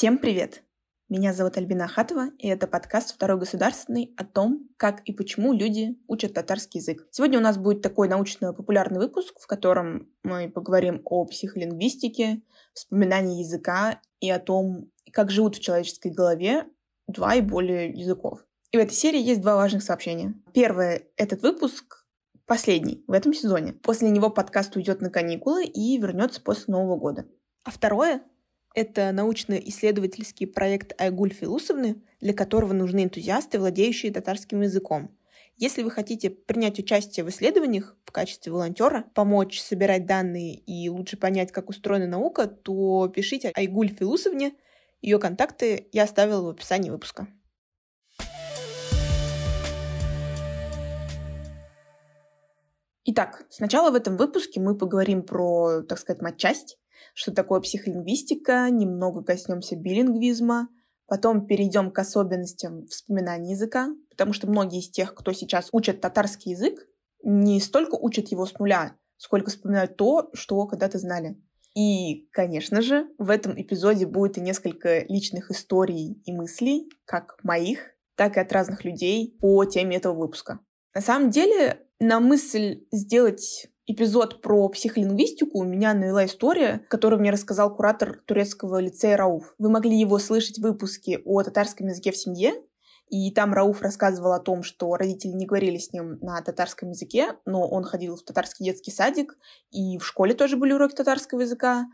Всем привет! Меня зовут Альбина Ахатова, и это подкаст «Второй государственный» о том, как и почему люди учат татарский язык. Сегодня у нас будет такой научно-популярный выпуск, в котором мы поговорим о психолингвистике, вспоминании языка и о том, как живут в человеческой голове два и более языков. И в этой серии есть два важных сообщения. Первое — этот выпуск последний в этом сезоне. После него подкаст уйдет на каникулы и вернется после Нового года. А второе это научно-исследовательский проект Айгуль Филусовны, для которого нужны энтузиасты, владеющие татарским языком. Если вы хотите принять участие в исследованиях в качестве волонтера, помочь собирать данные и лучше понять, как устроена наука, то пишите Айгуль Филусовне. Ее контакты я оставила в описании выпуска. Итак, сначала в этом выпуске мы поговорим про, так сказать, матчасть, что такое психолингвистика, немного коснемся билингвизма, потом перейдем к особенностям вспоминания языка, потому что многие из тех, кто сейчас учат татарский язык, не столько учат его с нуля, сколько вспоминают то, что когда-то знали. И, конечно же, в этом эпизоде будет и несколько личных историй и мыслей, как моих, так и от разных людей по теме этого выпуска. На самом деле, на мысль сделать эпизод про психолингвистику у меня навела история, которую мне рассказал куратор турецкого лицея Рауф. Вы могли его слышать в выпуске о татарском языке в семье, и там Рауф рассказывал о том, что родители не говорили с ним на татарском языке, но он ходил в татарский детский садик, и в школе тоже были уроки татарского языка.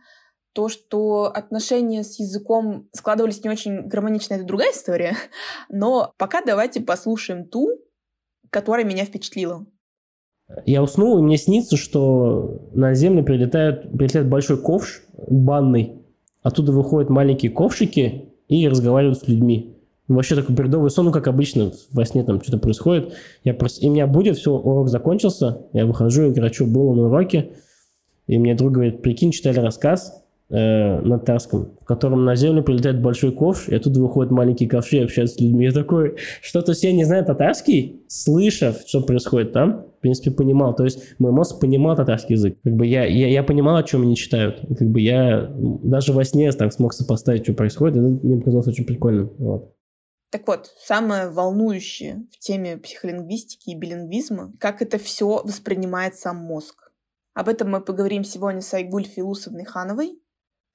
То, что отношения с языком складывались не очень гармонично, это другая история. Но пока давайте послушаем ту, которая меня впечатлила. Я уснул, и мне снится, что на землю прилетает, прилетает большой ковш банный. Оттуда выходят маленькие ковшики и разговаривают с людьми. Вообще такой бредовый сон, ну, как обычно, во сне там что-то происходит. Я просто... И меня будет, все, урок закончился. Я выхожу и говорю, что было на уроке. И мне друг говорит, прикинь, читали рассказ э, на татарском, в котором на землю прилетает большой ковш, и оттуда выходят маленькие ковши и общаются с людьми. Я такой, что-то все не знаю татарский, слышав, что происходит там, в принципе, понимал. То есть мой мозг понимал татарский язык. Как бы я, я, я понимал, о чем они читают. Как бы я даже во сне так смог сопоставить, что происходит. Это мне показалось очень прикольным. Вот. Так вот, самое волнующее в теме психолингвистики и билингвизма, как это все воспринимает сам мозг. Об этом мы поговорим сегодня с Айгуль Филусовной Хановой,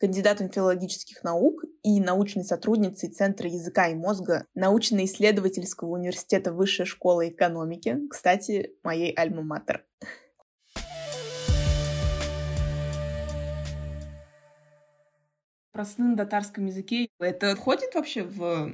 кандидатом филологических наук и научной сотрудницей Центра языка и мозга научно-исследовательского университета Высшей школы экономики, кстати, моей альма-матер. Про сны на татарском языке. Это входит вообще в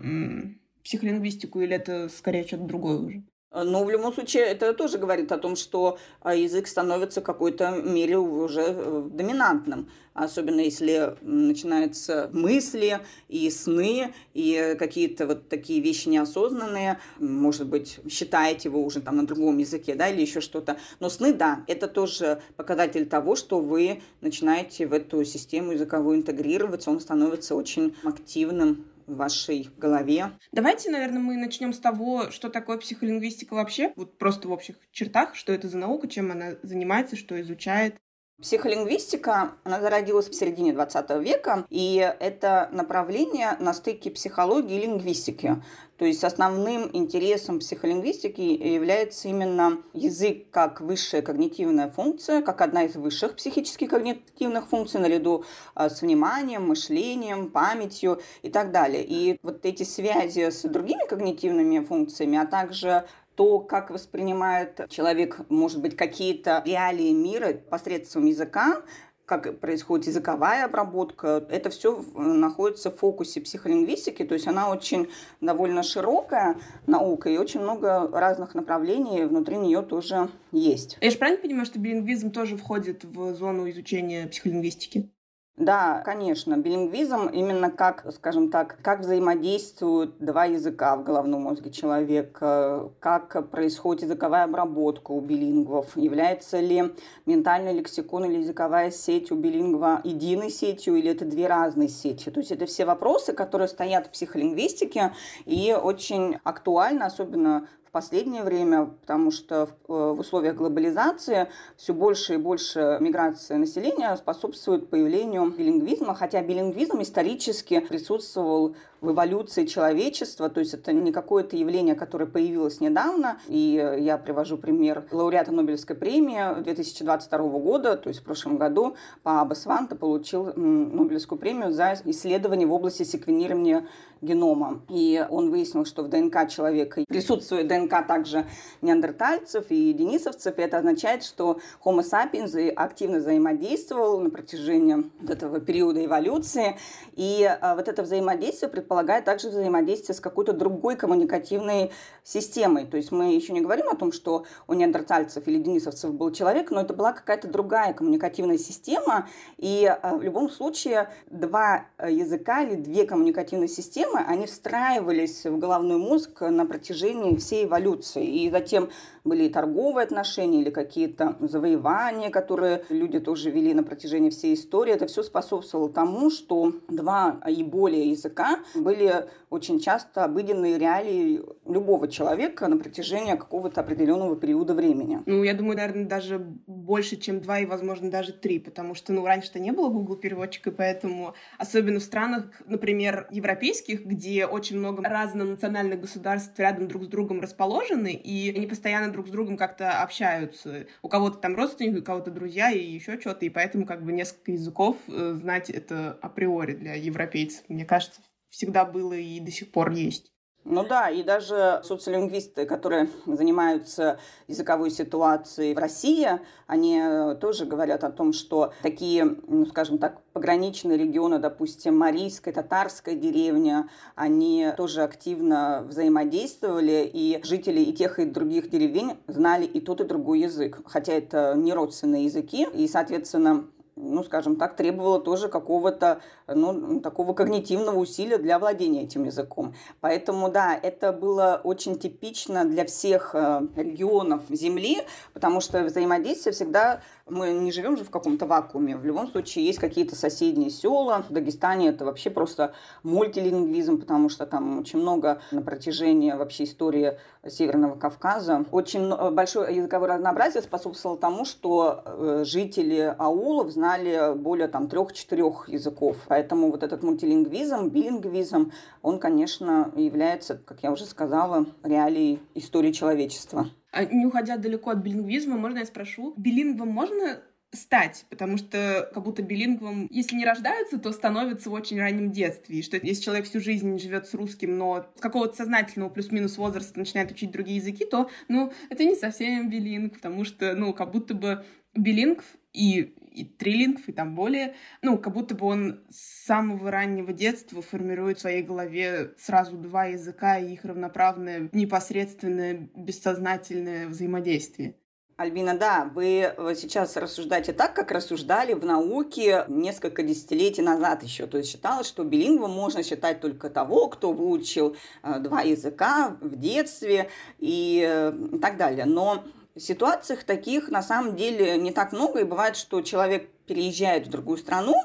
психолингвистику или это скорее что-то другое уже? Э, но в любом случае это тоже говорит о том, что а, язык становится в какой-то мере уже э, доминантным. Особенно если начинаются мысли и сны, и какие-то вот такие вещи неосознанные. Может быть, считаете вы уже там на другом языке, да, или еще что-то. Но сны, да, это тоже показатель того, что вы начинаете в эту систему языковую интегрироваться, он становится очень активным в вашей голове. Давайте, наверное, мы начнем с того, что такое психолингвистика вообще, вот просто в общих чертах, что это за наука, чем она занимается, что изучает. Психолингвистика, она зародилась в середине 20 века, и это направление на стыке психологии и лингвистики. То есть основным интересом психолингвистики является именно язык как высшая когнитивная функция, как одна из высших психических когнитивных функций наряду а, с вниманием, мышлением, памятью и так далее. И вот эти связи с другими когнитивными функциями, а также то, как воспринимает человек, может быть, какие-то реалии мира посредством языка, как происходит языковая обработка, это все находится в фокусе психолингвистики, то есть она очень довольно широкая наука и очень много разных направлений внутри нее тоже есть. Я же правильно понимаю, что билингвизм тоже входит в зону изучения психолингвистики? Да, конечно, билингвизм именно как, скажем так, как взаимодействуют два языка в головном мозге человека, как происходит языковая обработка у билингвов, является ли ментальный лексикон или языковая сеть у билингва единой сетью или это две разные сети. То есть это все вопросы, которые стоят в психолингвистике и очень актуально, особенно в последнее время, потому что в, э, в условиях глобализации все больше и больше миграции населения способствует появлению билингвизма, хотя билингвизм исторически присутствовал в эволюции человечества, то есть это не какое-то явление, которое появилось недавно, и я привожу пример лауреата Нобелевской премии 2022 года, то есть в прошлом году, Пааба Сванта получил Нобелевскую премию за исследование в области секвенирования генома. И он выяснил, что в ДНК человека присутствует ДНК также неандертальцев и денисовцев, и это означает, что Homo sapiens активно взаимодействовал на протяжении этого периода эволюции, и а, вот это взаимодействие предполагает также взаимодействие с какой-то другой коммуникативной системой. То есть мы еще не говорим о том, что у неандертальцев или денисовцев был человек, но это была какая-то другая коммуникативная система, и а, в любом случае два языка или две коммуникативные системы, они встраивались в головной мозг на протяжении всей эволюции. И затем были и торговые отношения или какие-то завоевания, которые люди тоже вели на протяжении всей истории. Это все способствовало тому, что два и более языка были очень часто обыденные реалии любого человека на протяжении какого-то определенного периода времени. Ну, я думаю, наверное, даже больше, чем два и, возможно, даже три, потому что, ну, раньше-то не было Google переводчика, поэтому, особенно в странах, например, европейских, где очень много разнонациональных государств рядом друг с другом расположены, и они постоянно друг с другом как-то общаются. У кого-то там родственники, у кого-то друзья и еще что-то, и поэтому как бы несколько языков э, знать это априори для европейцев. Мне кажется, всегда было и до сих пор есть. Ну да, и даже социолингвисты, которые занимаются языковой ситуацией в России, они э, тоже говорят о том, что такие, ну, скажем так, пограничные регионы, допустим, Марийская, Татарская деревня, они тоже активно взаимодействовали, и жители и тех, и других деревень знали и тот, и другой язык. Хотя это не родственные языки, и, соответственно, ну, скажем так, требовало тоже какого-то, ну, такого когнитивного усилия для владения этим языком. Поэтому, да, это было очень типично для всех э, регионов Земли, потому что взаимодействие всегда мы не живем же в каком-то вакууме. В любом случае есть какие-то соседние села. В Дагестане это вообще просто мультилингвизм, потому что там очень много на протяжении вообще истории Северного Кавказа. Очень большое языковое разнообразие способствовало тому, что э, жители аулов знали более там трех-четырех языков. Поэтому вот этот мультилингвизм, билингвизм, он, конечно, является, как я уже сказала, реалией истории человечества. А не уходя далеко от билингвизма, можно я спрошу, билингвом можно стать, потому что как будто билингвом, если не рождаются, то становятся в очень раннем детстве. И что если человек всю жизнь живет с русским, но с какого-то сознательного плюс-минус возраста начинает учить другие языки, то, ну, это не совсем билинг, потому что, ну, как будто бы билингв и, и трилингв, и там более, ну, как будто бы он с самого раннего детства формирует в своей голове сразу два языка и их равноправное, непосредственное, бессознательное взаимодействие. Альбина, да, вы сейчас рассуждаете так, как рассуждали в науке несколько десятилетий назад еще. То есть считалось, что билингвом можно считать только того, кто выучил э, два языка в детстве и э, так далее. Но ситуациях таких на самом деле не так много, и бывает, что человек переезжает в другую страну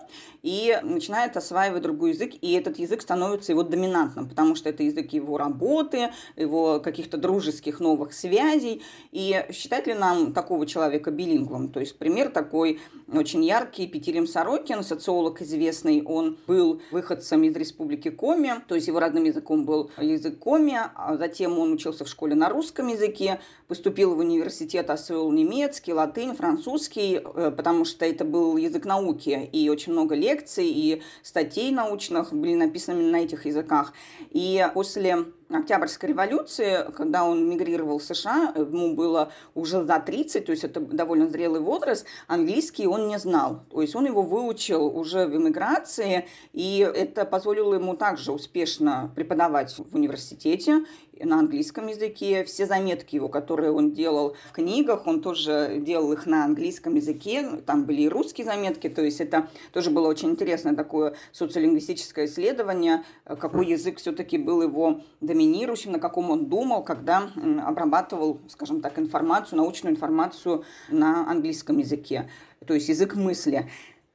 и начинает осваивать другой язык, и этот язык становится его доминантным, потому что это язык его работы, его каких-то дружеских новых связей. И считать ли нам такого человека билингвом? То есть пример такой очень яркий. Петерим Сорокин, социолог известный, он был выходцем из республики Коми, то есть его родным языком был язык Коми, а затем он учился в школе на русском языке, поступил в университет, освоил немецкий, латынь, французский, э, потому что это был был язык науки, и очень много лекций и статей научных были написаны на этих языках. И после Октябрьской революции, когда он мигрировал в США, ему было уже за 30, то есть это довольно зрелый возраст, английский он не знал. То есть он его выучил уже в эмиграции, и это позволило ему также успешно преподавать в университете на английском языке. Все заметки его, которые он делал в книгах, он тоже делал их на английском языке. Там были и русские заметки, то есть это тоже было очень интересное такое социолингвистическое исследование, какой язык все-таки был его доминирующим, на каком он думал, когда обрабатывал, скажем так, информацию, научную информацию на английском языке, то есть язык мысли.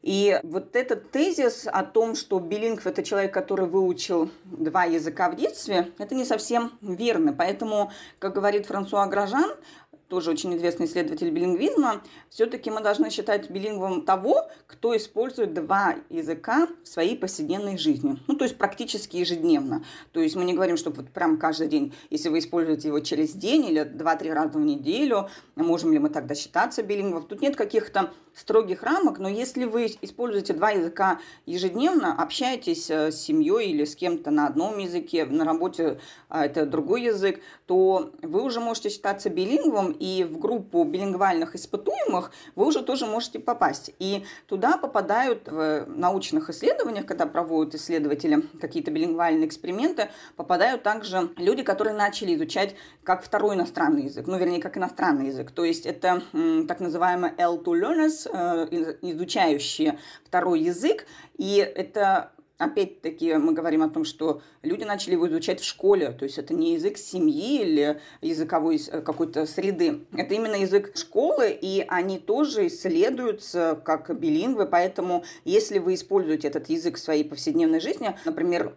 И вот этот тезис о том, что билингв – это человек, который выучил два языка в детстве, это не совсем верно. Поэтому, как говорит Франсуа Гражан, тоже очень известный исследователь билингвизма, все-таки мы должны считать билингвом того, кто использует два языка в своей повседневной жизни. Ну, то есть практически ежедневно. То есть мы не говорим, что вот прям каждый день, если вы используете его через день или два-три раза в неделю, можем ли мы тогда считаться билингвом. Тут нет каких-то строгих рамок, но если вы используете два языка ежедневно, общаетесь э, с семьей или с кем-то на одном языке, на работе а, это другой язык, то вы уже можете считаться билингвом, и в группу билингвальных испытуемых вы уже тоже можете попасть. И туда попадают в научных исследованиях, когда проводят исследователи какие-то билингвальные эксперименты, попадают также люди, которые начали изучать как второй иностранный язык, ну, вернее, как иностранный язык. То есть это так называемые L2 learners, Э, изучающие второй язык, и это опять-таки мы говорим о том, что люди начали его изучать в школе, то есть это не язык семьи или языковой э, какой-то среды, это именно язык школы, и они тоже исследуются как билингвы, поэтому если вы используете этот язык в своей повседневной жизни, например,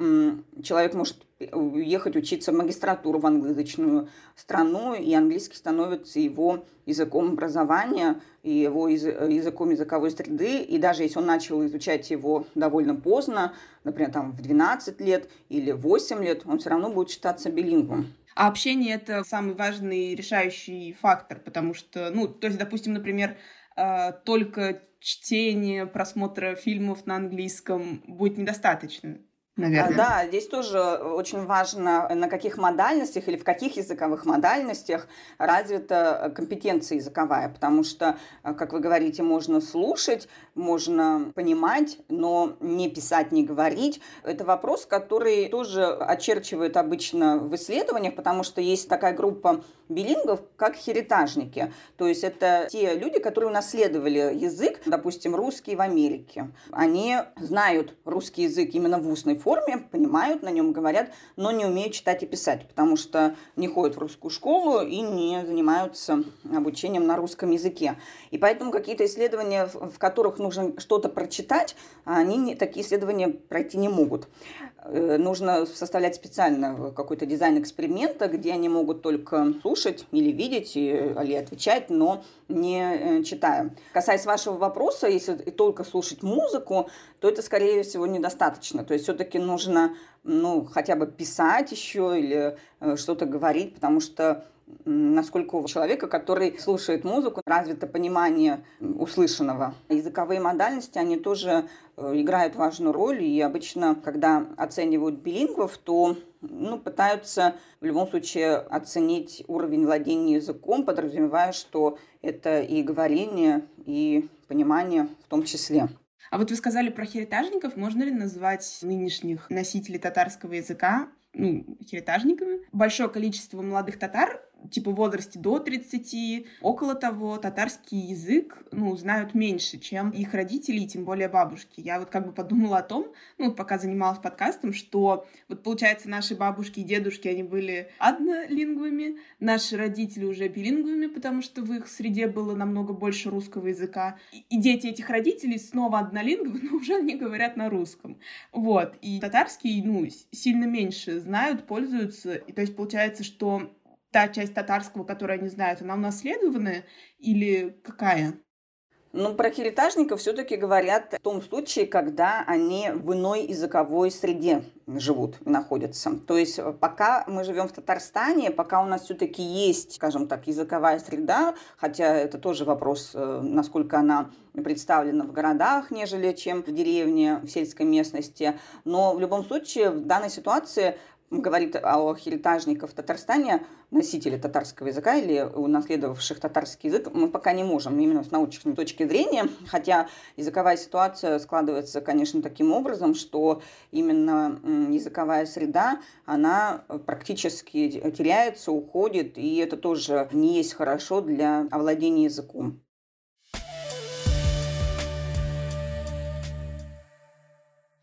человек может уехать учиться в магистратуру в англоязычную страну, и английский становится его языком образования, и его языком языковой среды, и даже если он начал изучать его довольно поздно, например, там в 12 лет или 8 лет, он все равно будет считаться билингвом. А общение — это самый важный решающий фактор, потому что, ну, то есть, допустим, например, э, только чтение, просмотра фильмов на английском будет недостаточно наверное. Да, здесь тоже очень важно, на каких модальностях или в каких языковых модальностях развита компетенция языковая, потому что, как вы говорите, можно слушать, можно понимать, но не писать, не говорить. Это вопрос, который тоже очерчивают обычно в исследованиях, потому что есть такая группа билингов, как херитажники. То есть это те люди, которые унаследовали язык, допустим, русский в Америке. Они знают русский язык именно в устной форме, понимают, на нем говорят, но не умеют читать и писать, потому что не ходят в русскую школу и не занимаются обучением на русском языке. И поэтому какие-то исследования, в которых нужно что-то прочитать, они такие исследования пройти не могут. Э, нужно составлять специально какой-то дизайн эксперимента, где они могут только слушать или видеть, или отвечать, но не э, читая. Касаясь вашего вопроса, если только слушать музыку, то это, скорее всего, недостаточно. То есть все-таки нужно ну, хотя бы писать еще или э, что-то говорить, потому что насколько у человека, который слушает музыку, развито понимание услышанного. Языковые модальности, они тоже э, играют важную роль, и обычно, когда оценивают билингвов, то ну, пытаются в любом случае оценить уровень владения языком, подразумевая, что это и говорение, и понимание в том числе. А вот вы сказали про херитажников. Можно ли назвать нынешних носителей татарского языка ну, херитажниками? Большое количество молодых татар типа в возрасте до 30, около того, татарский язык, ну, знают меньше, чем их родители, и тем более бабушки. Я вот как бы подумала о том, ну, пока занималась подкастом, что вот получается наши бабушки и дедушки, они были однолингвами, наши родители уже билингвами, потому что в их среде было намного больше русского языка. И дети этих родителей снова однолингвы, но уже не говорят на русском. Вот. И татарский, ну, сильно меньше знают, пользуются. И то есть получается, что та часть татарского, которую они знают, она унаследованная или какая? Ну, про херитажников все-таки говорят в том случае, когда они в иной языковой среде живут находятся. То есть э, пока мы живем в Татарстане, пока у нас все-таки есть, скажем так, языковая среда, хотя это тоже вопрос, э, насколько она представлена в городах, нежели чем в деревне, в сельской местности. Но в любом случае в данной ситуации говорит о херитажниках в Татарстане, носители татарского языка или унаследовавших татарский язык, мы пока не можем, именно с научной точки зрения, хотя языковая ситуация складывается, конечно, таким образом, что именно языковая среда, она практически теряется, уходит, и это тоже не есть хорошо для овладения языком.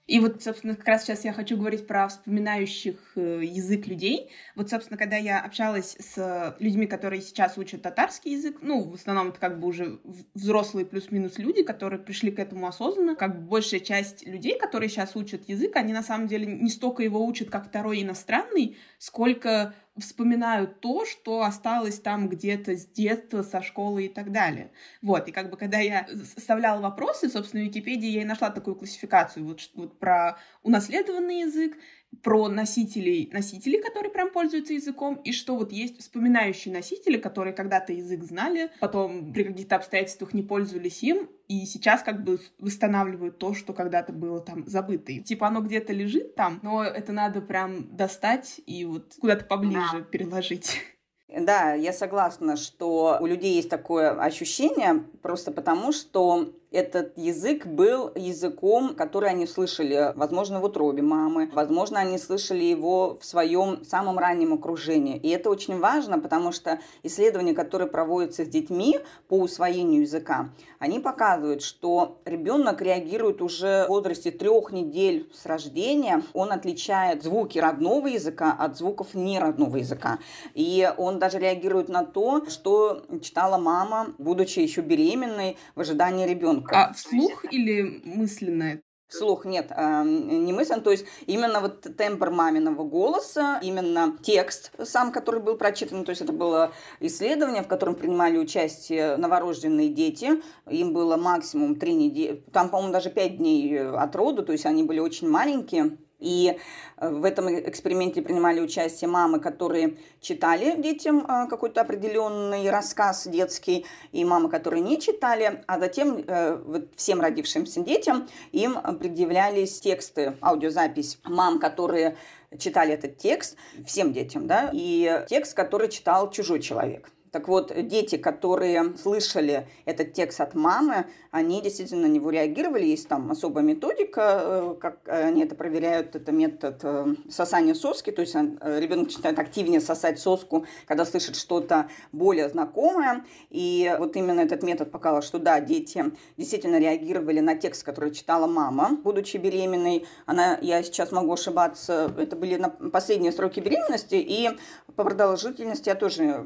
И вот, собственно, как раз сейчас я хочу говорить про вспоминающих э, язык людей. Вот, собственно, когда я общалась с людьми, которые сейчас учат татарский язык, ну, в основном это как бы уже взрослые плюс-минус люди, которые пришли к этому осознанно, как бы большая часть людей, которые сейчас учат язык, они на самом деле не столько его учат как второй иностранный, сколько вспоминают то, что осталось там где-то с детства, со школы и так далее. Вот, и как бы когда я составляла вопросы, собственно, в Википедии я и нашла такую классификацию вот, вот про унаследованный язык, про носителей, носителей, которые прям пользуются языком, и что вот есть вспоминающие носители, которые когда-то язык знали, потом при каких-то обстоятельствах не пользовались им, и сейчас как бы восстанавливают то, что когда-то было там забыто. И, типа оно где-то лежит там, но это надо прям достать и вот куда-то поближе да. переложить. Да, я согласна, что у людей есть такое ощущение, просто потому что этот язык был языком, который они слышали, возможно, в утробе мамы, возможно, они слышали его в своем самом раннем окружении. И это очень важно, потому что исследования, которые проводятся с детьми по усвоению языка, они показывают, что ребенок реагирует уже в возрасте трех недель с рождения, он отличает звуки родного языка от звуков неродного языка. И он даже реагирует на то, что читала мама, будучи еще беременной, в ожидании ребенка. А вслух или мысленно? Вслух нет, э, не мысленно. То есть именно вот тембр маминого голоса, именно текст сам, который был прочитан. То есть это было исследование, в котором принимали участие новорожденные дети. Им было максимум три недели, там, по-моему, даже пять дней от роду, то есть они были очень маленькие. И э, в этом эксперименте принимали участие мамы, которые читали детям э, какой-то определенный рассказ детский, и мамы, которые не читали, а затем э, всем родившимся детям им предъявлялись тексты, аудиозапись мам, которые читали этот текст, всем детям, да, и текст, который читал чужой человек. Так вот, дети, которые слышали этот текст от мамы, они действительно на него реагировали. Есть там особая методика, э, как они это проверяют. Это метод э, сосания соски. То есть э, ребенок начинает активнее сосать соску, когда слышит что-то более знакомое. И вот именно этот метод показал, что да, дети действительно реагировали на текст, который читала мама, будучи беременной. Она, я сейчас могу ошибаться, это были последние сроки беременности. И по продолжительности я тоже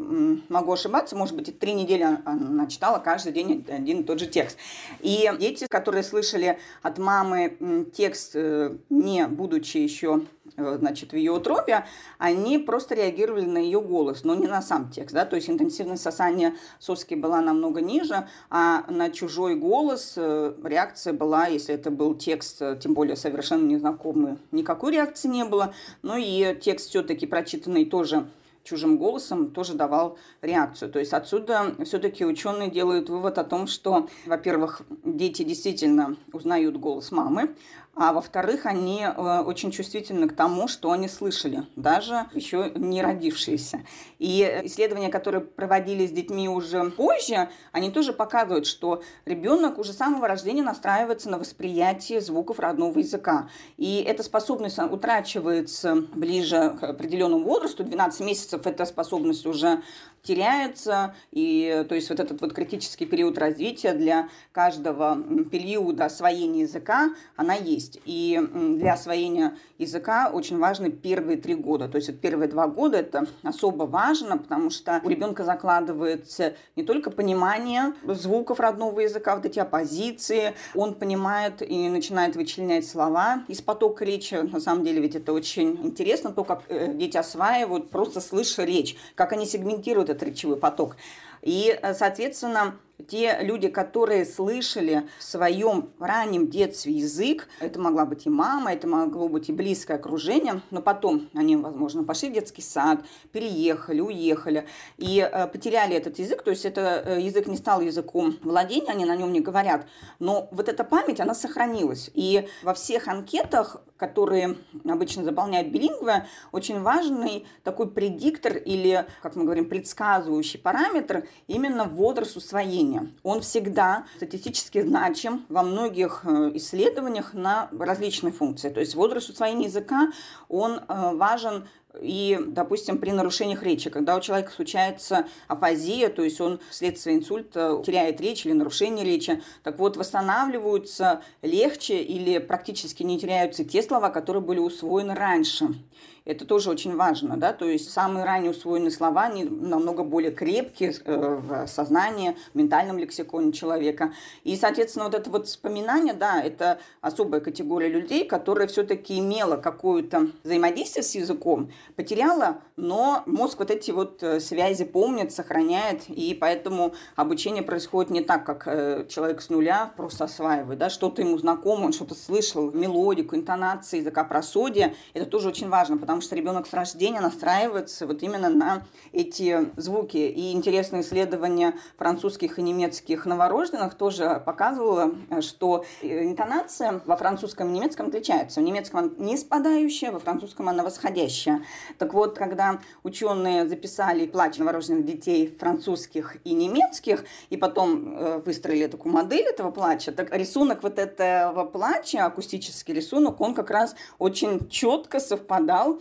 могу ошибаться, может быть, три недели она читала каждый день один и тот же текст. И дети, которые слышали от мамы текст, э, не будучи еще э, значит, в ее утробе, они просто реагировали на ее голос, но не на сам текст. Да? То есть интенсивность сосания соски была намного ниже, а на чужой голос э, реакция была, если это был текст, тем более совершенно незнакомый, никакой реакции не было. Ну и текст все-таки прочитанный тоже чужим голосом тоже давал реакцию. То есть отсюда все-таки ученые делают вывод о том, что, во-первых, дети действительно узнают голос мамы, а во-вторых, они э, очень чувствительны к тому, что они слышали, даже еще не родившиеся. И исследования, которые проводились с детьми уже позже, они тоже показывают, что ребенок уже с самого рождения настраивается на восприятие звуков родного языка. И эта способность утрачивается ближе к определенному возрасту, 12 месяцев эта способность уже теряется, и то есть вот этот вот критический период развития для каждого периода освоения языка, она есть. И для освоения языка очень важны первые три года. То есть вот первые два года это особо важно, потому что у ребенка закладывается не только понимание звуков родного языка, вот эти оппозиции, он понимает и начинает вычленять слова из потока речи. На самом деле ведь это очень интересно, то, как э, дети осваивают, просто слыша речь, как они сегментируют этот речевой поток. И, э, соответственно, те люди, которые слышали в своем раннем детстве язык, это могла быть и мама, это могло быть и близкое окружение, но потом они, возможно, пошли в детский сад, переехали, уехали и э, потеряли этот язык, то есть это э, язык не стал языком владения, они на нем не говорят, но вот эта память, она сохранилась. И во всех анкетах, которые обычно заполняют билингвы, очень важный такой предиктор или, как мы говорим, предсказывающий параметр именно возраст усвоения населения. Он всегда статистически значим во многих э, исследованиях на различные функции. То есть возраст усвоения языка, он э, важен и, допустим, при нарушениях речи, когда у человека случается афазия, то есть он вследствие инсульта теряет речь или нарушение речи, так вот, восстанавливаются легче или практически не теряются те слова, которые были усвоены раньше. Это тоже очень важно, да, то есть самые ранее усвоенные слова, они намного более крепкие э, в сознании, в ментальном лексиконе человека. И, соответственно, вот это вот вспоминание, да, это особая категория людей, которая все-таки имела какое-то взаимодействие с языком, потеряла, но мозг вот эти вот э, связи помнит, сохраняет, и поэтому обучение происходит не так, как э, человек с нуля просто осваивает, да, что-то ему знакомо, он что-то слышал, мелодику, интонации, языка просодия, это тоже очень важно, потому потому что ребенок с рождения настраивается вот именно на эти звуки. И интересные исследования французских и немецких новорожденных тоже показывало, что интонация во французском и немецком отличается. В немецком она не спадающая, во французском она восходящая. Так вот, когда ученые записали плач новорожденных детей французских и немецких, и потом э, выстроили такую модель этого плача, так рисунок вот этого плача, акустический рисунок, он как раз очень четко совпадал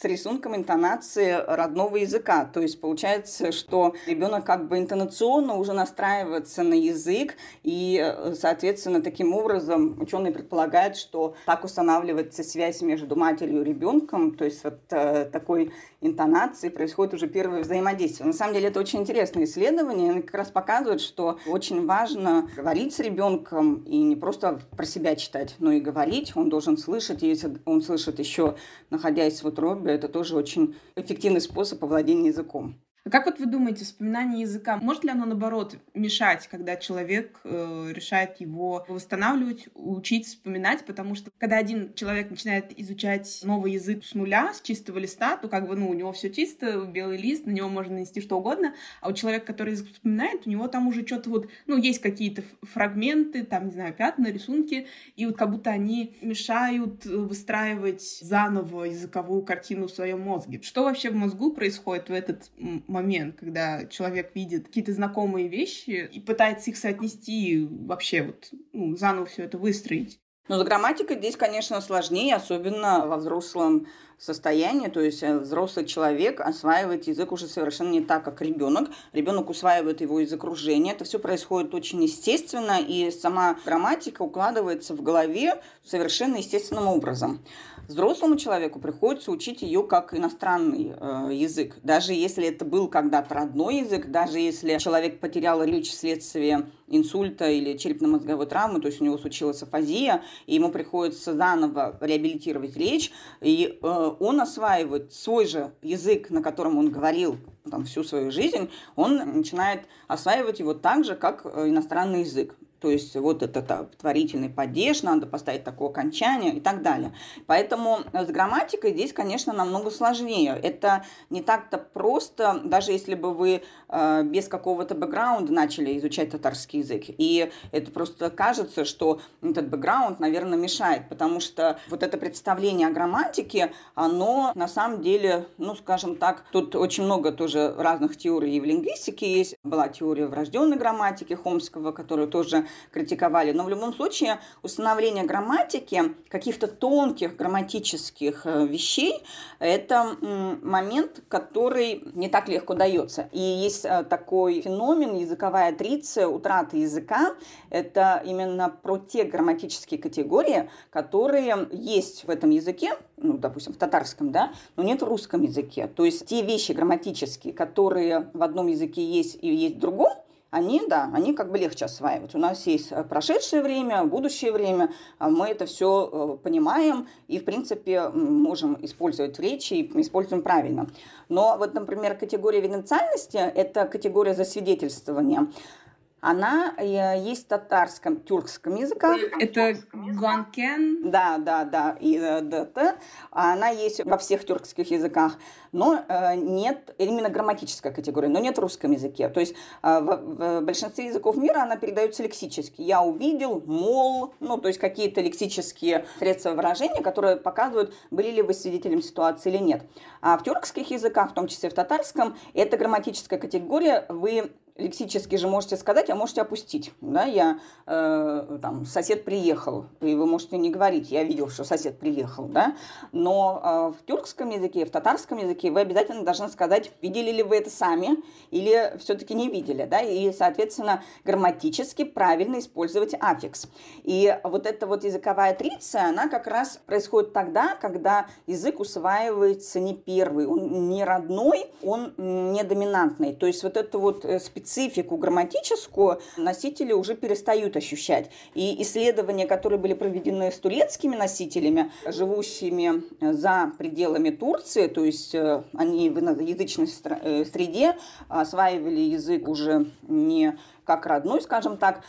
с рисунком интонации родного языка. То есть получается, что ребенок как бы интонационно уже настраивается на язык, и, соответственно, таким образом ученые предполагают, что так устанавливается связь между матерью и ребенком, то есть вот э, такой интонации происходит уже первое взаимодействие. На самом деле это очень интересное исследование, оно как раз показывает, что очень важно говорить с ребенком и не просто про себя читать, но и говорить. Он должен слышать, и если он слышит еще, находясь в утробе, это тоже очень эффективный способ овладения языком. А как вот вы думаете, вспоминание языка, может ли оно, наоборот, мешать, когда человек э, решает его восстанавливать, учить, вспоминать? Потому что когда один человек начинает изучать новый язык с нуля, с чистого листа, то как бы, ну, у него все чисто, белый лист, на него можно нанести что угодно, а у человека, который язык вспоминает, у него там уже что-то вот, ну, есть какие-то фрагменты, там, не знаю, пятна, рисунки, и вот как будто они мешают выстраивать заново языковую картину в своем мозге. Что вообще в мозгу происходит в этот момент, когда человек видит какие-то знакомые вещи и пытается их соотнести вообще вот ну, заново все это выстроить. Но с грамматикой здесь, конечно, сложнее, особенно во взрослом состоянии, то есть э, взрослый человек осваивает язык уже совершенно не так, как ребенок. Ребенок усваивает его из окружения. Это все происходит очень естественно, и сама грамматика укладывается в голове совершенно естественным образом. Взрослому человеку приходится учить ее как иностранный э, язык. Даже если это был когда-то родной язык, даже если человек потерял речь вследствие инсульта или черепно-мозговой травмы, то есть у него случилась афазия, и ему приходится заново реабилитировать речь, и э, он осваивает свой же язык, на котором он говорил там, всю свою жизнь, он начинает осваивать его так же, как э, иностранный язык. То есть вот этот творительный падеж, надо поставить такое окончание и так далее. Поэтому с грамматикой здесь, конечно, намного сложнее. Это не так-то просто, даже если бы вы э, без какого-то бэкграунда начали изучать татарский язык. И это просто кажется, что этот бэкграунд, наверное, мешает, потому что вот это представление о грамматике, оно на самом деле, ну, скажем так, тут очень много тоже разных теорий в лингвистике есть. Была теория врожденной грамматики Хомского, которую тоже критиковали. Но в любом случае установление грамматики, каких-то тонких грамматических э, вещей, это момент, который не так легко дается. И есть э, такой феномен, языковая атриция, утрата языка. Это именно про те грамматические категории, которые есть в этом языке, ну, допустим, в татарском, да, но нет в русском языке. То есть те вещи грамматические, которые в одном языке есть и есть в другом, они, да, они как бы легче осваивать. У нас есть э, прошедшее время, будущее время, а мы это все э, понимаем и, в принципе, можем использовать в речи и используем правильно. Но вот, например, категория венециальности – это категория засвидетельствования она э, есть в татарском, тюркском языках. Это гуанкен? Да, да, да, и э, ДТ. Она есть во всех тюркских языках, но э, нет, именно грамматическая категория, но нет в русском языке. То есть в большинстве языков мира она передается лексически. Я увидел, мол, ну, то есть какие-то лексические средства выражения, которые показывают, были ли вы свидетелем ситуации или нет. А в тюркских языках, в том числе в татарском, это грамматическая категория, вы лексически же можете сказать, а можете опустить. Да, я, э, там, сосед приехал, и вы можете не говорить, я видел, что сосед приехал, да, но э, в тюркском языке, в татарском языке вы обязательно должны сказать, видели ли вы это сами или все-таки не видели, да, и, соответственно, грамматически правильно использовать аффикс. И вот эта вот языковая триция, она как раз происходит тогда, когда язык усваивается не первый, он не родной, он не доминантный. То есть вот эту вот э, специфику грамматическую носители уже перестают ощущать. И исследования, которые были проведены с турецкими носителями, живущими за пределами Турции, то есть э, они в иноязычной э, среде осваивали язык уже не как родной, скажем так,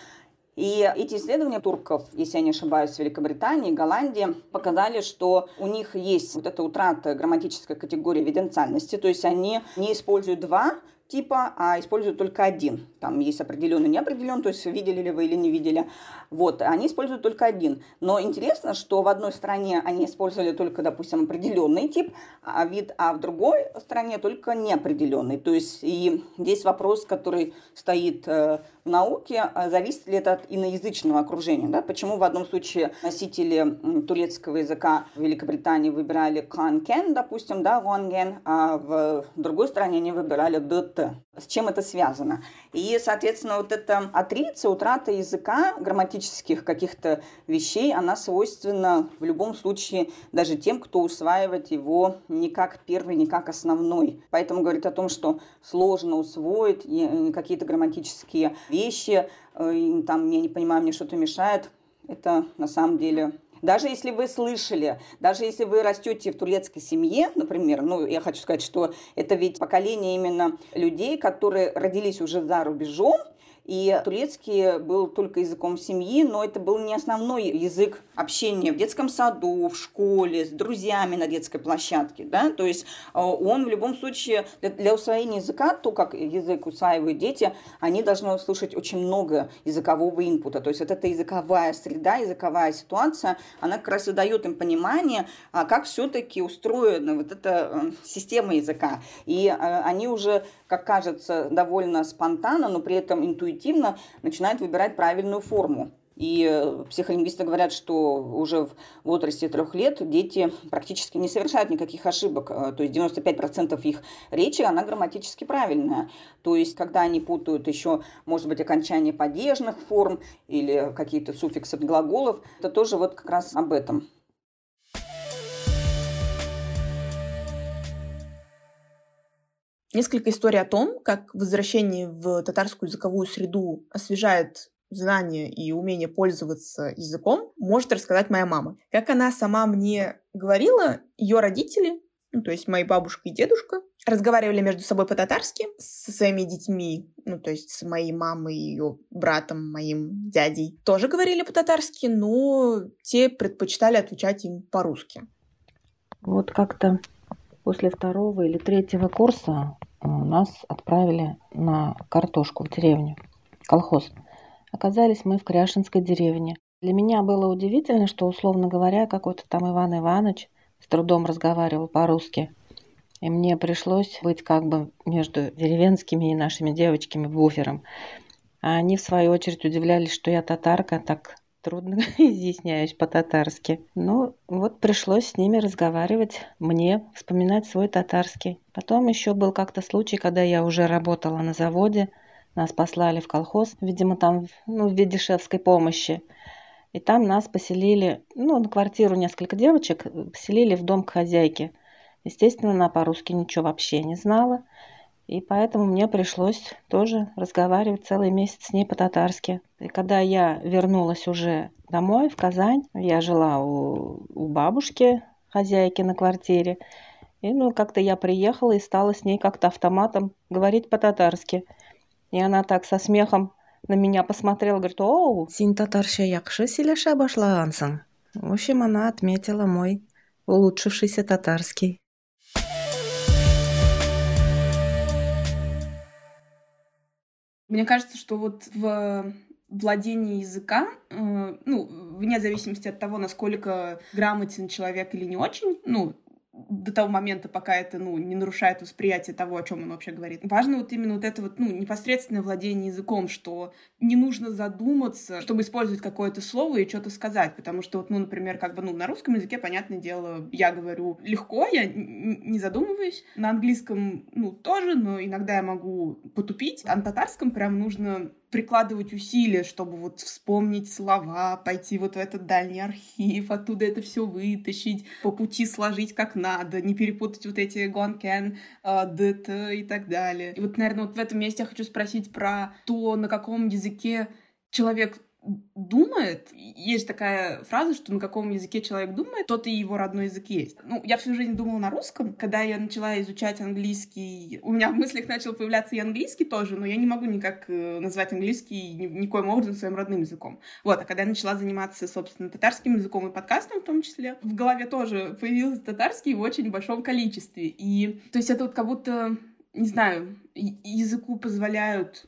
и эти исследования турков, если я не ошибаюсь, в Великобритании, Голландии, показали, что у них есть вот эта утрата грамматической категории виденциальности, то есть они не используют два типа, а используют только один. Там есть определенный, неопределенный, то есть видели ли вы или не видели. Вот, они используют только один. Но интересно, что в одной стране они использовали только, допустим, определенный тип, а вид, а в другой стране только неопределенный. То есть и здесь вопрос, который стоит э, в науке, а зависит ли это от иноязычного окружения. Да? Почему в одном случае носители турецкого языка в Великобритании выбирали канкен, допустим, да, ванген, а в другой стране они выбирали дт с чем это связано. И, соответственно, вот эта атриция, утрата языка, грамматических каких-то вещей, она свойственна в любом случае даже тем, кто усваивает его не как первый, не как основной. Поэтому говорит о том, что сложно усвоить э, какие-то грамматические вещи, э, там, я не понимаю, мне что-то мешает, это на самом деле даже если вы слышали, даже если вы растете в турецкой семье, например, ну, я хочу сказать, что это ведь поколение именно людей, которые родились уже за рубежом, и турецкий был только языком семьи, но это был не основной язык общения в детском саду, в школе, с друзьями на детской площадке. Да? То есть э, он в любом случае для усвоения языка, то, как язык усваивают дети, они должны слушать очень много языкового инпута. То есть вот эта языковая среда, языковая ситуация, она как раз и дает им понимание, а как все-таки устроена вот эта э, система языка. И э, они уже, как кажется, довольно спонтанно, но при этом интуитивно начинают выбирать правильную форму. И э, психолингвисты говорят, что уже в возрасте трех лет дети практически не совершают никаких ошибок. Э, то есть 95% их речи, она грамматически правильная. То есть когда они путают еще, может быть, окончание падежных форм или какие-то суффиксы глаголов, это тоже вот как раз об этом. Несколько историй о том, как возвращение в татарскую языковую среду освежает знания и умение пользоваться языком, может рассказать моя мама. Как она сама мне говорила, ее родители, ну, то есть мои бабушка и дедушка, разговаривали между собой по-татарски со своими детьми, ну, то есть с моей мамой, ее братом, моим дядей. Тоже говорили по-татарски, но те предпочитали отвечать им по-русски. Вот как-то после второго или третьего курса э, нас отправили на картошку в деревню, колхоз. Оказались мы в Кряшинской деревне. Для меня было удивительно, что, условно говоря, какой-то там Иван Иванович с трудом разговаривал по-русски. И мне пришлось быть как бы между деревенскими и нашими девочками буфером. А они, в свою очередь, удивлялись, что я татарка, так трудно изъясняюсь по-татарски. Ну, вот пришлось с ними разговаривать, мне вспоминать свой татарский. Потом еще был как-то случай, когда я уже работала на заводе, нас послали в колхоз, видимо, там, ну, в виде шефской помощи. И там нас поселили, ну, на квартиру несколько девочек, поселили в дом к хозяйке. Естественно, она по-русски ничего вообще не знала. И поэтому мне пришлось тоже разговаривать целый месяц с ней по-татарски. И когда я вернулась уже домой, в Казань, я жила у, у бабушки, хозяйки на квартире. И ну как-то я приехала и стала с ней как-то автоматом говорить по-татарски. И она так со смехом на меня посмотрела, говорит, «Оу, син татарша якшы сөйләшә башлагансың». В общем, она отметила мой улучшившийся татарский. Мне кажется, что вот в владении языка, э, ну, вне зависимости от того, насколько грамотен человек или не очень, ну, до того момента, пока это, ну, не нарушает восприятие того, о чем он вообще говорит. Важно вот именно вот это вот, ну, непосредственное владение языком, что не нужно задуматься, чтобы использовать какое-то слово и что-то сказать, потому что вот, ну, например, как бы, ну, на русском языке, понятное дело, я говорю легко, я не задумываюсь, на английском, ну, тоже, но иногда я могу потупить, а на татарском прям нужно прикладывать усилия, чтобы вот вспомнить слова, пойти вот в этот дальний архив, оттуда это все вытащить, по пути сложить как надо, не перепутать вот эти гонкен, дт и так далее. И вот, наверное, вот в этом месте я хочу спросить про то, на каком языке человек думает, есть такая фраза, что на каком языке человек думает, тот и его родной язык есть. Ну, я всю жизнь думала на русском. Когда я начала изучать английский, у меня в мыслях начал появляться и английский тоже, но я не могу никак э, назвать английский ни, никоим образом своим родным языком. Вот, а когда я начала заниматься, собственно, татарским языком и подкастом в том числе, в голове тоже появился татарский в очень большом количестве. И, то есть это вот как будто не знаю, языку позволяют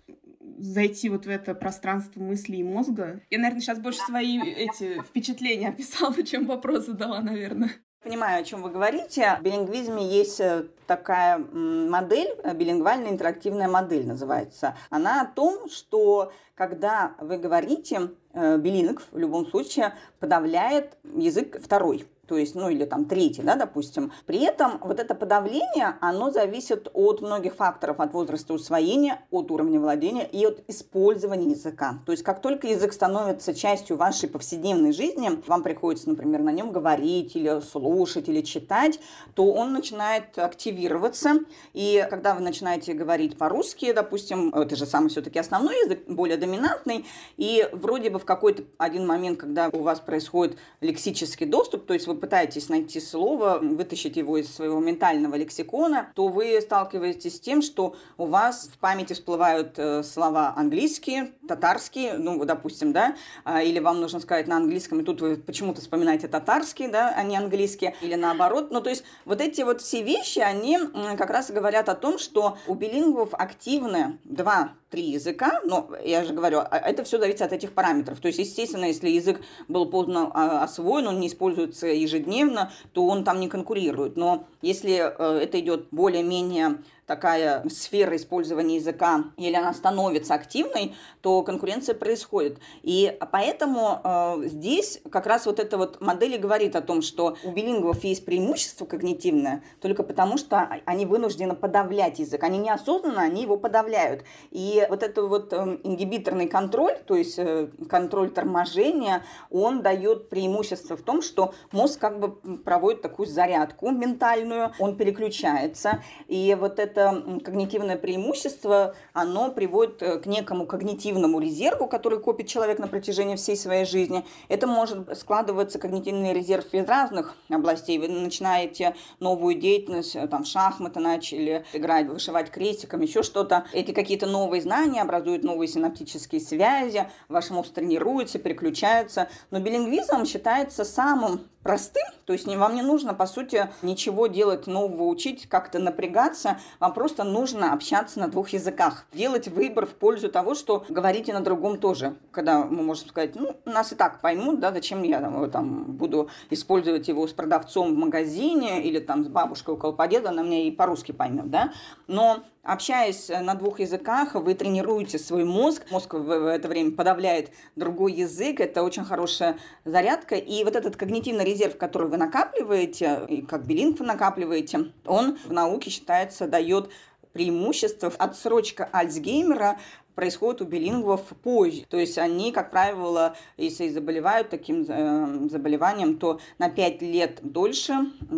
зайти вот в это пространство мысли и мозга. Я, наверное, сейчас больше свои эти впечатления описала, чем вопрос задала, наверное. Понимаю, о чем вы говорите. В билингвизме есть э, такая модель, э, билингвальная интерактивная модель называется. Она о том, что когда вы говорите, э, билинг в любом случае подавляет язык второй то есть, ну или там третий, да, допустим. При этом вот это подавление, оно зависит от многих факторов, от возраста усвоения, от уровня владения и от использования языка. То есть, как только язык становится частью вашей повседневной жизни, вам приходится, например, на нем говорить или слушать или читать, то он начинает активироваться. И когда вы начинаете говорить по-русски, допустим, это же самый все-таки основной язык, более доминантный, и вроде бы в какой-то один момент, когда у вас происходит лексический доступ, то есть вы пытаетесь найти слово, вытащить его из своего ментального лексикона, то вы сталкиваетесь с тем, что у вас в памяти всплывают э, слова английские, татарские, ну, допустим, да, а, или вам нужно сказать на английском, и тут вы почему-то вспоминаете татарский, да, а не английский, или наоборот. Ну, то есть вот эти вот все вещи, они как раз говорят о том, что у билингвов активны два три языка, но я же говорю, а, это все зависит от этих параметров. То есть, естественно, если язык был поздно а, освоен, он не используется ежедневно, то он там не конкурирует. Но если э, это идет более-менее такая сфера использования языка, или она становится активной, то конкуренция происходит. И поэтому э, здесь как раз вот эта вот модель и говорит о том, что у билингвов есть преимущество когнитивное только потому, что они вынуждены подавлять язык. Они неосознанно, они его подавляют. И вот этот вот э, ингибиторный контроль, то есть э, контроль торможения, он дает преимущество в том, что мозг как бы проводит такую зарядку ментальную, он переключается. И вот это это когнитивное преимущество, оно приводит э, к некому когнитивному резерву, который копит человек на протяжении всей своей жизни. Это может складываться когнитивный резерв из разных областей. Вы начинаете новую деятельность, э, там, шахматы начали играть, вышивать крестиком, еще что-то. Эти какие-то новые знания образуют новые синаптические связи, ваш мозг тренируется, переключается. Но билингвизм считается самым простым, то есть вам не нужно, по сути, ничего делать нового, учить, как-то напрягаться, вам просто нужно общаться на двух языках, делать выбор в пользу того, что говорите на другом тоже, когда мы можем сказать, ну, нас и так поймут, да, зачем я там, там буду использовать его с продавцом в магазине или там с бабушкой около подъезда, она меня и по-русски поймет, да, но Общаясь на двух языках, вы тренируете свой мозг. Мозг в это время подавляет другой язык. Это очень хорошая зарядка. И вот этот когнитивный резерв, который вы накапливаете, и как билинг вы накапливаете, он в науке считается дает преимущество. Отсрочка Альцгеймера происходит у билингвов позже. То есть они, как правило, если заболевают таким э, заболеванием, то на 5 лет дольше,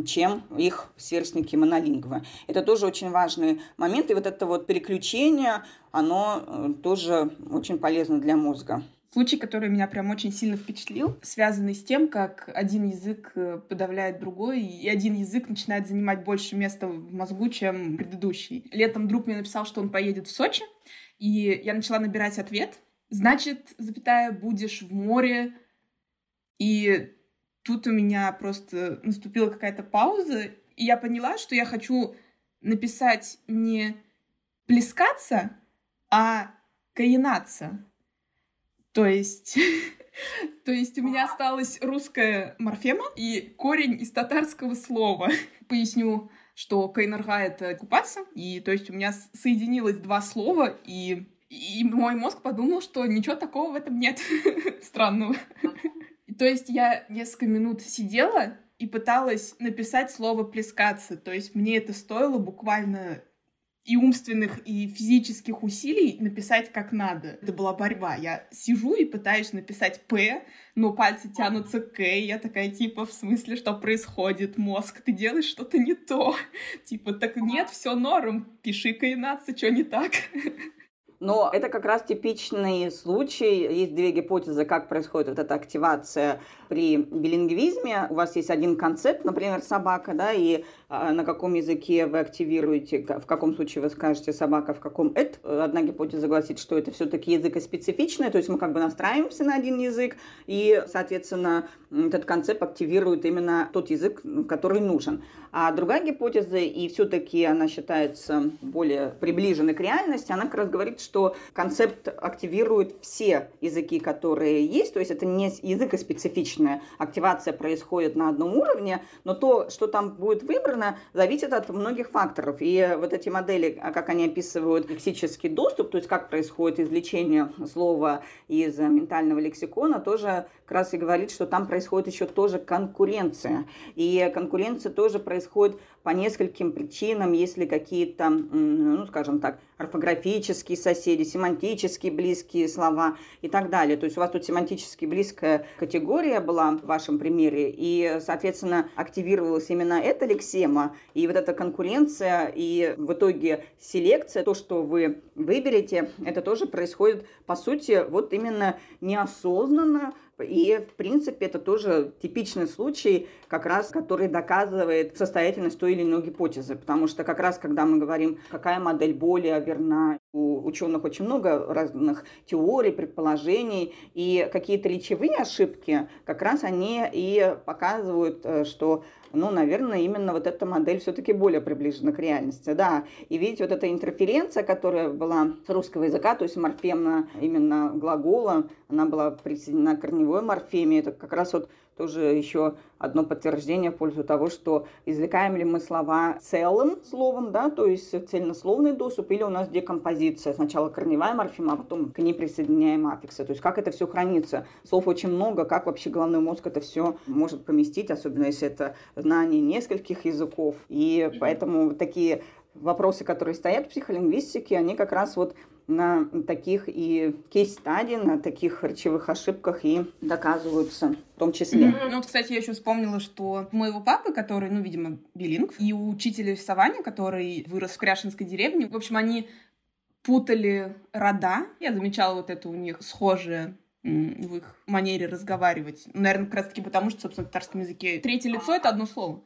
чем их сверстники монолингвы. Это тоже очень важный момент. И вот это вот переключение, оно э, тоже очень полезно для мозга. Случай, который меня прям очень сильно впечатлил, связанный с тем, как один язык э, подавляет другой, и один язык начинает занимать больше места в мозгу, чем предыдущий. Летом друг мне написал, что он поедет в Сочи, и я начала набирать ответ. Значит, запятая, будешь в море. И тут у меня просто наступила какая-то пауза, и я поняла, что я хочу написать не плескаться, а каинаться. То есть То есть у меня осталась русская морфема и корень из татарского слова. Поясню, что кайнарга — это купаться, и то есть у меня соединилось два слова, и, и мой мозг подумал, что ничего такого в этом нет странного. То есть я несколько минут сидела и пыталась написать слово «плескаться». То есть мне это стоило буквально и умственных, и физических усилий написать как надо. Это была борьба. Я сижу и пытаюсь написать «П», но пальцы тянутся к и я такая, типа, в смысле, что происходит? Мозг, ты делаешь что-то не то. Типа, так нет, все норм, пиши-ка инаться, что не так. Но это как раз типичный случай. Есть две гипотезы, как происходит вот эта активация при билингвизме. У вас есть один концепт, например, собака, да, и а, на каком языке вы активируете, в каком случае вы скажете собака, в каком это. Одна гипотеза гласит, что это все-таки языкоспецифичное, то есть мы как бы настраиваемся на один язык, и, соответственно, этот концепт активирует именно тот язык, который нужен. А другая гипотеза, и все-таки она считается более приближенной к реальности, она как раз говорит, что концепт активирует все языки, которые есть, то есть это не языкоспецифичная активация происходит на одном уровне, но то, что там будет выбрано, зависит от многих факторов. И вот эти модели, а как они описывают лексический доступ, то есть как происходит извлечение слова из ментального лексикона, тоже как раз и говорит, что там происходит еще тоже конкуренция. И конкуренция тоже происходит по нескольким причинам, если какие-то, ну, скажем так, орфографические соседи, семантически близкие слова и так далее. То есть у вас тут семантически близкая категория была в вашем примере, и, соответственно, активировалась именно эта лексема, и вот эта конкуренция, и в итоге селекция, то, что вы выберете, это тоже происходит, по сути, вот именно неосознанно, и, в принципе, это тоже типичный случай, как раз, который доказывает состоятельность той или иной гипотезы. Потому что как раз, когда мы говорим, какая модель более верна, у ученых очень много разных теорий, предположений, и какие-то речевые ошибки, как раз они и показывают, э, что ну, наверное, именно вот эта модель все-таки более приближена к реальности, да. И видите, вот эта интерференция, которая была с русского языка, то есть морфемна именно глагола, она была присоединена к корневой морфеме, это как раз вот тоже еще одно подтверждение в пользу того, что извлекаем ли мы слова целым словом, да, то есть цельнословный доступ, или у нас декомпозиция. Сначала корневая морфема, а потом к ней присоединяем аффиксы. То есть как это все хранится. Слов очень много, как вообще головной мозг это все может поместить, особенно если это знание нескольких языков. И поэтому такие вопросы, которые стоят в психолингвистике, они как раз вот на таких и кейс-стади, на таких речевых ошибках и доказываются в том числе. Ну, вот, кстати, я еще вспомнила, что у моего папы, который, ну, видимо, билинг, и у учителя Саване, который вырос в Кряшинской деревне, в общем, они путали рода. Я замечала вот это у них схожее в их манере разговаривать. Наверное, как раз-таки потому, что, собственно, в татарском языке третье лицо — это одно слово.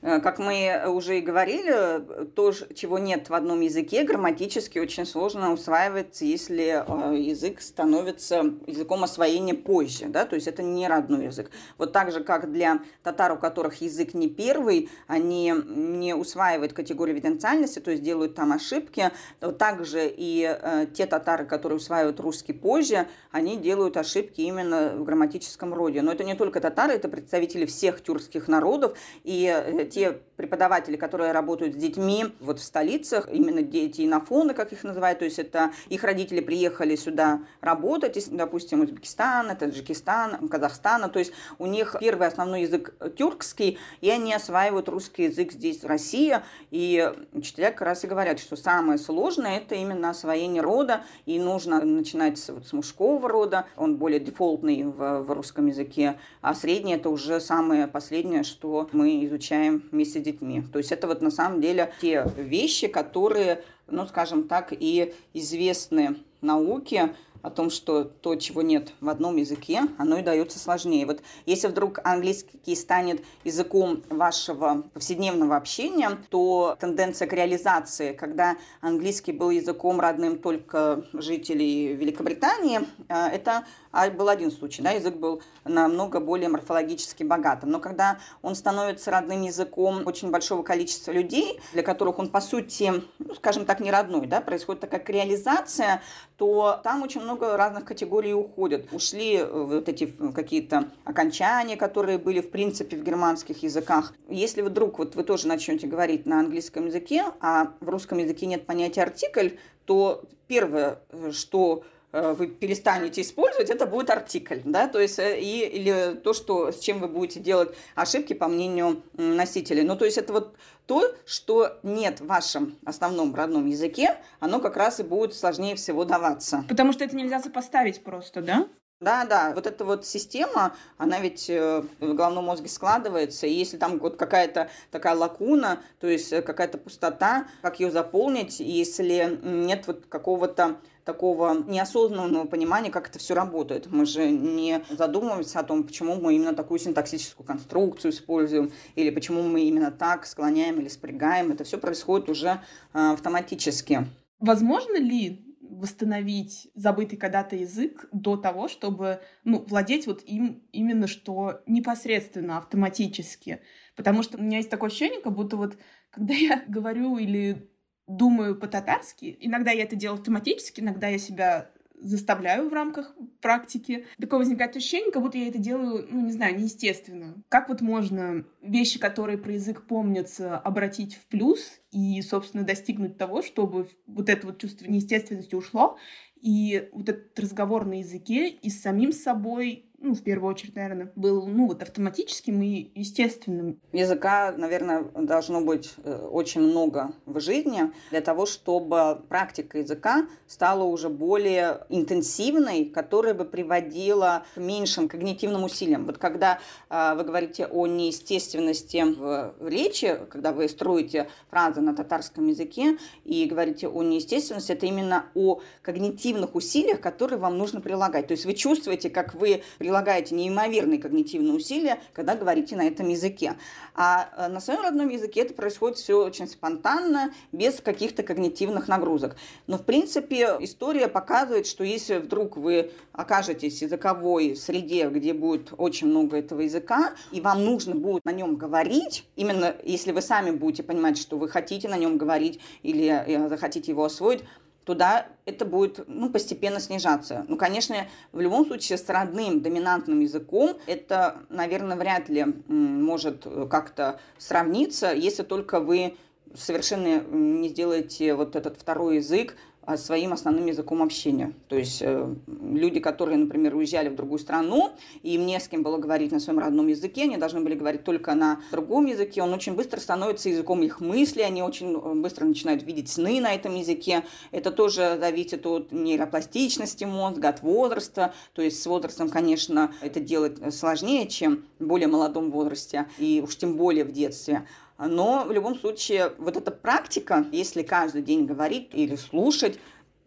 Э, как мы уже и говорили, то, чего нет в одном языке, грамматически очень сложно усваивается, если э, язык становится языком освоения позже, да, то есть это не родной язык. Вот так же, как для татар, у которых язык не первый, они не усваивают категорию виденциальности, то есть делают там ошибки, то также и э, те татары, которые усваивают русский позже, они делают ошибки именно в грамматическом роде. Но это не только татары, это представители всех тюркских народов, и те преподаватели, которые работают с детьми вот в столицах, именно дети инофоны, как их называют, то есть это их родители приехали сюда работать, допустим, Узбекистан, Таджикистан, Казахстана, то есть у них первый основной язык тюркский, и они осваивают русский язык здесь, в России, и учителя как раз и говорят, что самое сложное это именно освоение рода, и нужно начинать вот, с мужского рода, он более дефолтный в, в русском языке, а средний это уже самое последнее, что мы изучаем вместе с детьми. То есть это вот на самом деле те вещи, которые, ну, скажем так, и известны науке, о том, что то, чего нет в одном языке, оно и дается сложнее. Вот если вдруг английский станет языком вашего повседневного общения, то тенденция к реализации, когда английский был языком родным только жителей Великобритании, э, это а был один случай, да, язык был намного более морфологически богатым. Но когда он становится родным языком очень большого количества людей, для которых он, по сути, ну, скажем так, не родной, да, происходит такая реализация, то там очень много разных категорий уходят. Ушли вот эти какие-то окончания, которые были, в принципе, в германских языках. Если вдруг вот вы тоже начнете говорить на английском языке, а в русском языке нет понятия артикль, то первое, что Э, вы перестанете использовать, это будет артикль, да, то есть э, и, или то, что, с чем вы будете делать ошибки по мнению носителей. Ну, то есть это вот то, что нет в вашем основном родном языке, оно как раз и будет сложнее всего даваться. Потому что это нельзя сопоставить просто, да? Да, да, вот эта вот система, она ведь э, в головном мозге складывается, и если там вот какая-то такая лакуна, то есть какая-то пустота, как ее заполнить, если нет вот какого-то такого неосознанного понимания, как это все работает. Мы же не задумываемся о том, почему мы именно такую синтаксическую конструкцию используем, или почему мы именно так склоняем или спрягаем. Это все происходит уже а, автоматически. Возможно ли восстановить забытый когда-то язык до того, чтобы ну, владеть вот им именно что непосредственно, автоматически. Потому что у меня есть такое ощущение, как будто вот когда я говорю или думаю по-татарски. Иногда я это делаю автоматически, иногда я себя заставляю в рамках практики. Такое возникает ощущение, как будто я это делаю, ну, не знаю, неестественно. Как вот можно вещи, которые про язык помнятся, обратить в плюс и, собственно, достигнуть того, чтобы вот это вот чувство неестественности ушло, и вот этот разговор на языке и с самим собой, ну, в первую очередь, наверное, был, ну, вот автоматическим и естественным. Языка, наверное, должно быть э, очень много в жизни для того, чтобы практика языка стала уже более интенсивной, которая бы приводила к меньшим когнитивным усилиям. Вот когда э, вы говорите о неестественности в речи, когда вы строите фразы на татарском языке и говорите о неестественности, это именно о когнитивных усилиях, которые вам нужно прилагать. То есть вы чувствуете, как вы прилагаете неимоверные когнитивные усилия, когда говорите на этом языке. А э, на своем родном языке это происходит все очень спонтанно, без каких-то когнитивных нагрузок. Но, в принципе, история показывает, что если вдруг вы окажетесь в языковой среде, где будет очень много этого языка, и вам нужно будет на нем говорить, именно если вы сами будете понимать, что вы хотите на нем говорить или э, захотите его освоить, туда это будет ну, постепенно снижаться. Ну, конечно, в любом случае с родным доминантным языком это, наверное, вряд ли может как-то сравниться, если только вы совершенно не сделаете вот этот второй язык своим основным языком общения. То есть э, люди, которые, например, уезжали в другую страну, и им не с кем было говорить на своем родном языке, они должны были говорить только на другом языке, он очень быстро становится языком их мысли, они очень э, быстро начинают видеть сны на этом языке. Это тоже зависит от нейропластичности мозга, от возраста. То есть с возрастом, конечно, это делать сложнее, чем в более молодом возрасте, и уж тем более в детстве. Но в любом случае, вот эта практика, если каждый день говорить или слушать,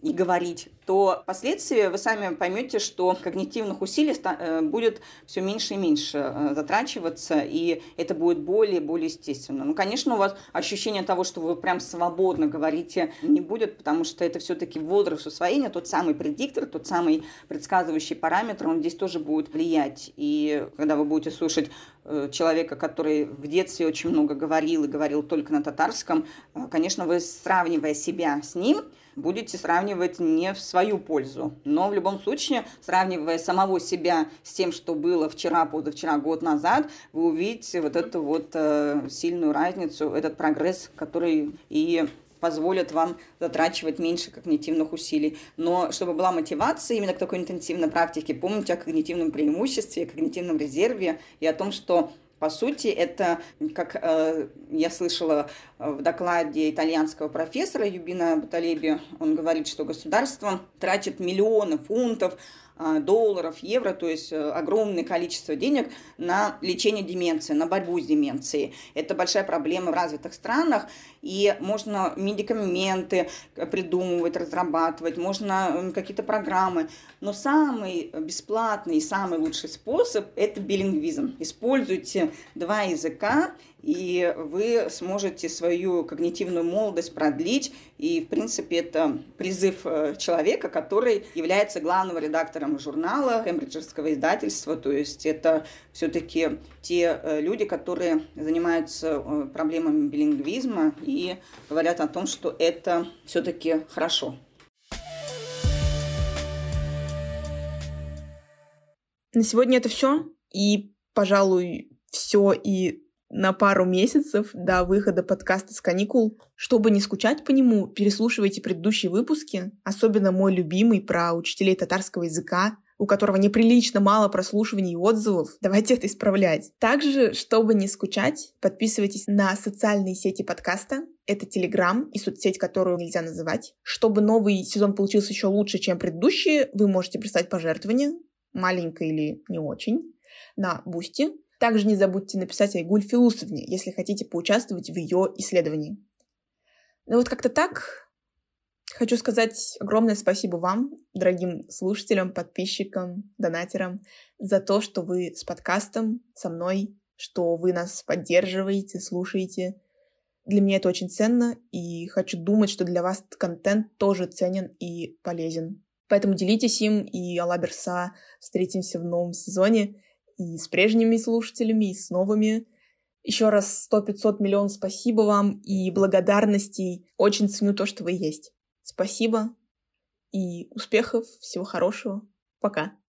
и говорить, то впоследствии вы сами поймете, что когнитивных усилий э, будет все меньше и меньше э, затрачиваться, и это будет более и более естественно. Ну, конечно, у вас ощущение того, что вы прям свободно говорите, не будет, потому что это все-таки возраст усвоения, тот самый предиктор, тот самый предсказывающий параметр, он здесь тоже будет влиять. И когда вы будете слушать э, человека, который в детстве очень много говорил и говорил только на татарском, конечно, вы, сравнивая себя с ним, будете сравнивать не в свою пользу. Но в любом случае, сравнивая самого себя с тем, что было вчера, позавчера, год назад, вы увидите вот эту вот э, сильную разницу, этот прогресс, который и позволит вам затрачивать меньше когнитивных усилий. Но чтобы была мотивация именно к такой интенсивной практике, помните о когнитивном преимуществе, о когнитивном резерве и о том, что по сути, это, как э, я слышала в докладе итальянского профессора Юбина Баталеби, он говорит, что государство тратит миллионы фунтов долларов, евро, то есть э, огромное количество денег на лечение деменции, на борьбу с деменцией. Это большая проблема в развитых странах, и можно медикаменты придумывать, разрабатывать, можно какие-то программы. Но самый бесплатный и самый лучший способ – это билингвизм. Используйте два языка, и вы сможете свою когнитивную молодость продлить. И, в принципе, это призыв э, человека, который является главным редактором журнала Кембриджского издательства. То есть это все-таки те э, люди, которые занимаются э, проблемами билингвизма и говорят о том, что это все-таки хорошо. На сегодня это все. И, пожалуй, все и на пару месяцев до выхода подкаста с каникул. Чтобы не скучать по нему, переслушивайте предыдущие выпуски, особенно мой любимый про учителей татарского языка, у которого неприлично мало прослушиваний и отзывов. Давайте это исправлять. Также, чтобы не скучать, подписывайтесь на социальные сети подкаста. Это Телеграм и соцсеть, которую нельзя называть. Чтобы новый сезон получился еще лучше, чем предыдущие, вы можете прислать пожертвование, маленькое или не очень, на Boosty. Также не забудьте написать Айгуль Филусовне, если хотите поучаствовать в ее исследовании. Ну вот как-то так. Хочу сказать огромное спасибо вам, дорогим слушателям, подписчикам, донатерам, за то, что вы с подкастом, со мной, что вы нас поддерживаете, слушаете. Для меня это очень ценно, и хочу думать, что для вас контент тоже ценен и полезен. Поэтому делитесь им, и Алла бирсә встретимся в новом сезоне и с прежними слушателями, и с новыми. Еще раз 100-500 миллионов спасибо вам и благодарностей. Очень ценю то, что вы есть. Спасибо и успехов, всего хорошего. Пока.